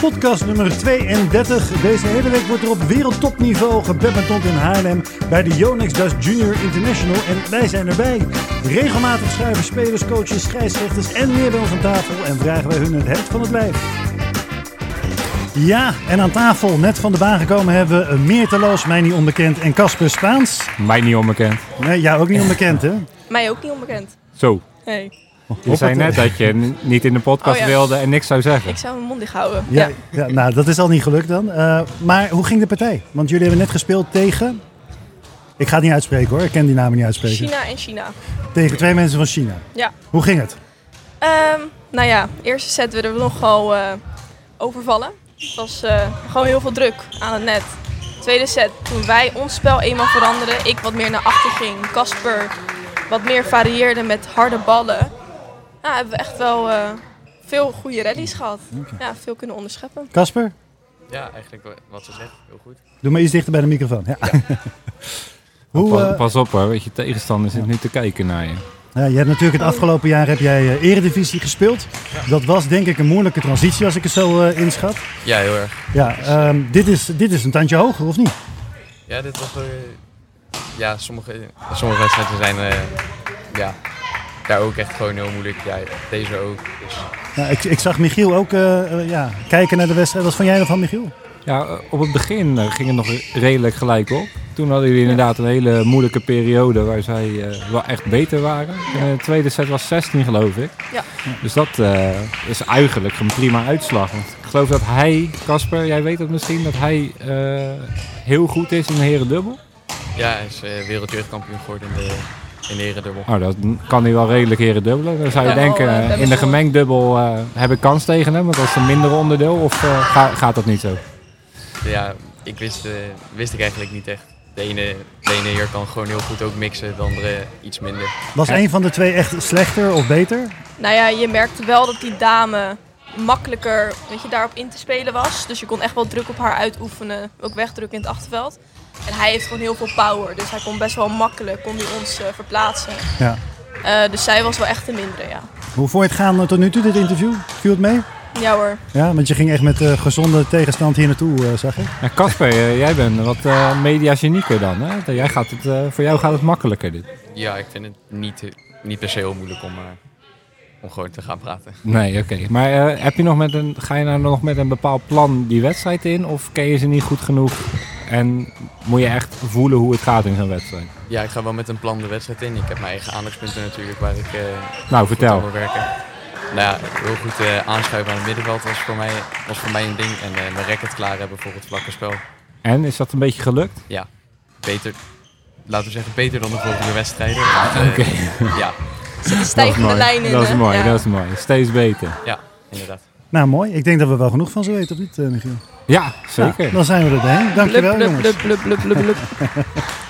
Podcast nummer 32. Deze hele week wordt er op wereldtopniveau gebadmintond in Haarlem bij de Yonex Dust Junior International. En wij zijn erbij. Regelmatig schuiven spelers, coaches, scheidsrechters en meer bij ons aan tafel. En vragen wij hun het heft van het lijf. Ja, en aan tafel, net van de baan gekomen, hebben we Meerteloos, mij niet onbekend, en Casper Spaans. Mij niet onbekend. Nee, jou ook niet onbekend, hè? Mij ook niet onbekend. Zo. Nee, Je zei net dat je niet in de podcast Oh ja. wilde en niks zou zeggen. ik zou mijn mond dicht houden. Ja, Ja. ja. nou, dat is al niet gelukt dan. Eh, maar hoe ging de partij? Want jullie hebben net gespeeld tegen... Ik ga het niet uitspreken hoor, ik ken die namen niet uitspreken. China en China. Tegen twee mensen van China. Ja. Hoe ging het? Ehm, nou ja, eerste set werden we nogal eh, overvallen. Het was eh, gewoon heel veel druk aan het net. Tweede set, toen wij ons spel eenmaal veranderden, ik wat meer naar achter ging, Casper wat meer varieerde met harde ballen. Nou, hebben we echt wel eh, veel goede rallies gehad. Ja, veel kunnen onderscheppen. Kasper, Ja, eigenlijk wa- wat ze zegt, heel goed. doe maar iets dichter bij de microfoon. Ja. Hoe, pas, eh, pas op hoor, weet je tegenstander zit nu te kijken naar je. ja, je hebt natuurlijk het afgelopen jaar heb jij eh, eredivisie gespeeld. Dat was denk ik een moeilijke transitie als ik het zo eh, inschat. Ja, heel erg. Ja, ehm, dit, is, dit is een tandje hoger of niet? Ja, dit was... eh, ja, sommige, sommige wedstrijden zijn eh, ja, daar ook echt gewoon heel moeilijk. Ja, deze ook. Dus Ja, ik, ik zag Michiel ook eh, eh, ja, kijken naar de wedstrijd. Wat vond jij ervan Michiel? Ja, eh, op het begin ging het nog redelijk gelijk op. Toen hadden jullie inderdaad een hele moeilijke periode waar zij eh, wel echt beter waren. En de tweede set was 16 geloof ik. Ja. Dus dat eh, is eigenlijk een prima uitslag. Want ik geloof dat hij, Casper, jij weet het misschien, dat hij eh, heel goed is in de herendubbel. ja, hij is wereldjeugdkampioen geworden in de, in de herendubbel. Nou, dat kan hij wel redelijk herendubbelen. Dan zou je Ja, denken, wel, eh, in de wel. gemengd dubbel eh, heb ik kans tegen hem, want dat is een minder onderdeel. Of eh, ga- gaat dat niet zo? Ja, ik wist, eh, wist ik eigenlijk niet echt. De ene, de ene heer kan gewoon heel goed ook mixen, de andere iets minder. Was een van de twee echt slechter of beter? Nou ja, je merkte wel dat die dame makkelijker weet je, daarop in te spelen was. Dus je kon echt wel druk op haar uitoefenen, ook wegdrukken in het achterveld. En hij heeft gewoon heel veel power, dus hij kon best wel makkelijk kon hij ons eh, verplaatsen. Ja. Eh, dus zij was wel echt de mindere, ja. Hoe vond je het gaan eh, tot nu toe, dit interview? Viel het mee? Ja hoor. Ja, want je ging echt met eh, gezonde tegenstand hier naartoe, eh, zag ik. En Casper, eh, jij bent wat eh mediagenieker dan. Hè? Dat Jij gaat het, eh, voor jou gaat het makkelijker dit. Ja, ik vind het niet, niet per se heel moeilijk om, eh, om gewoon te gaan praten. Nee, oké. Maar eh, heb je nog met een, ga je nou nog met een bepaald plan die wedstrijd in? Of ken je ze niet goed genoeg? En moet je echt voelen hoe het gaat in zo'n wedstrijd? Ja, ik ga wel met een plan de wedstrijd in. Ik heb mijn eigen aandachtspunten natuurlijk waar ik eh, Nou, vertel. aan werken. Nou ja, heel goed eh, aanschuiven aan het middenveld was voor mij, was voor mij een ding. En eh, mijn racket klaar hebben voor het vlakke spel. En, is dat een beetje gelukt? Beter, laten we zeggen, beter dan de vorige wedstrijden. Oké. Ja, stijgende dat is mooi. lijn in. Dat is mooi, Ja. dat is mooi. Steeds beter. inderdaad. Nou, mooi. Ik denk dat we wel genoeg van ze weten, of niet, eh, Michiel? Ja, zeker. Dan zijn we er doorheen. Dankjewel, jongens.